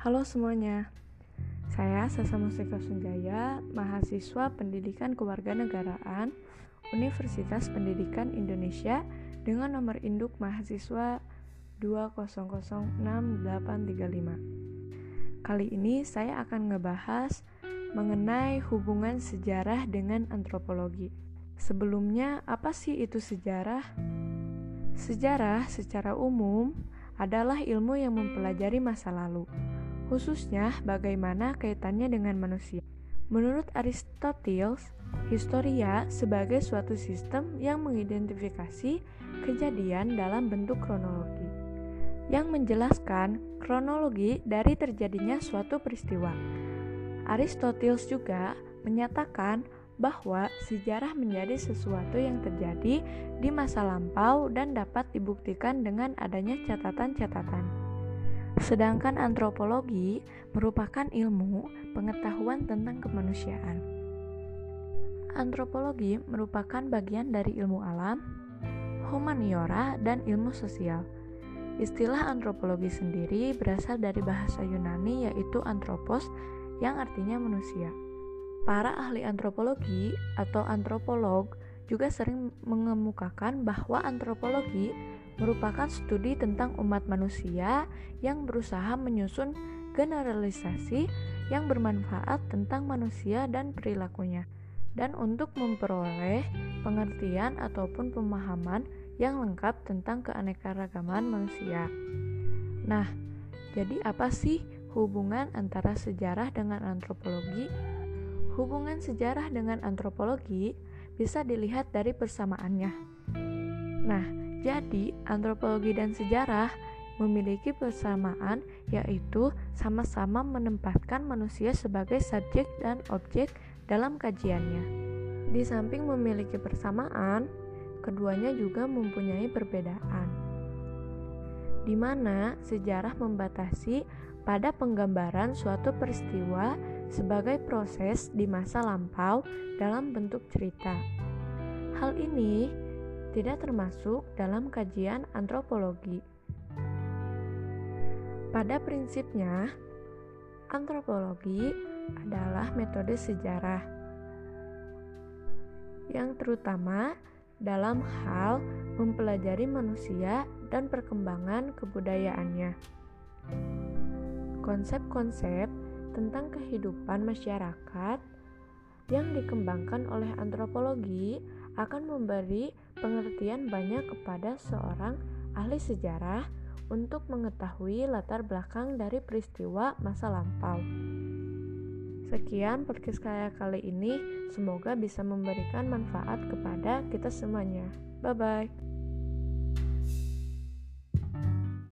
Halo semuanya, saya Sasa Mustika Sunjaya, mahasiswa Pendidikan Kewarganegaraan Universitas Pendidikan Indonesia dengan nomor induk mahasiswa 2006835. Kali ini saya akan ngebahas mengenai hubungan sejarah dengan antropologi. Sebelumnya, apa sih itu sejarah? Sejarah secara umum adalah ilmu yang mempelajari masa lalu, khususnya bagaimana kaitannya dengan manusia. Menurut Aristoteles, historia sebagai suatu sistem yang mengidentifikasi kejadian dalam bentuk kronologi, yang menjelaskan kronologi dari terjadinya suatu peristiwa. Aristoteles juga menyatakan bahwa sejarah menjadi sesuatu yang terjadi di masa lampau dan dapat dibuktikan dengan adanya catatan-catatan. Sedangkan antropologi merupakan ilmu pengetahuan tentang kemanusiaan. Antropologi merupakan bagian dari ilmu alam, humaniora, dan ilmu sosial. Istilah antropologi sendiri berasal dari bahasa Yunani yaitu anthropos yang artinya manusia. Para ahli antropologi atau antropolog juga sering mengemukakan bahwa antropologi merupakan studi tentang umat manusia yang berusaha menyusun generalisasi yang bermanfaat tentang manusia dan perilakunya, dan untuk memperoleh pengertian ataupun pemahaman yang lengkap tentang keanekaragaman manusia. Nah, jadi apa sih hubungan antara sejarah dengan antropologi? Hubungan sejarah dengan antropologi bisa dilihat dari persamaannya. Nah, jadi antropologi dan sejarah memiliki persamaan yaitu sama-sama menempatkan manusia sebagai subjek dan objek dalam kajiannya. Di samping memiliki persamaan, keduanya juga mempunyai perbedaan. Di mana sejarah membatasi pada penggambaran suatu peristiwa sebagai proses di masa lampau dalam bentuk cerita. Hal ini tidak termasuk dalam kajian antropologi. Pada prinsipnya, antropologi adalah metode sejarah yang terutama dalam hal mempelajari manusia dan perkembangan kebudayaannya. Konsep-konsep tentang kehidupan masyarakat yang dikembangkan oleh antropologi akan memberi pengertian banyak kepada seorang ahli sejarah untuk mengetahui latar belakang dari peristiwa masa lampau. Sekian podcast saya kali ini, semoga bisa memberikan manfaat kepada kita semuanya. Bye bye.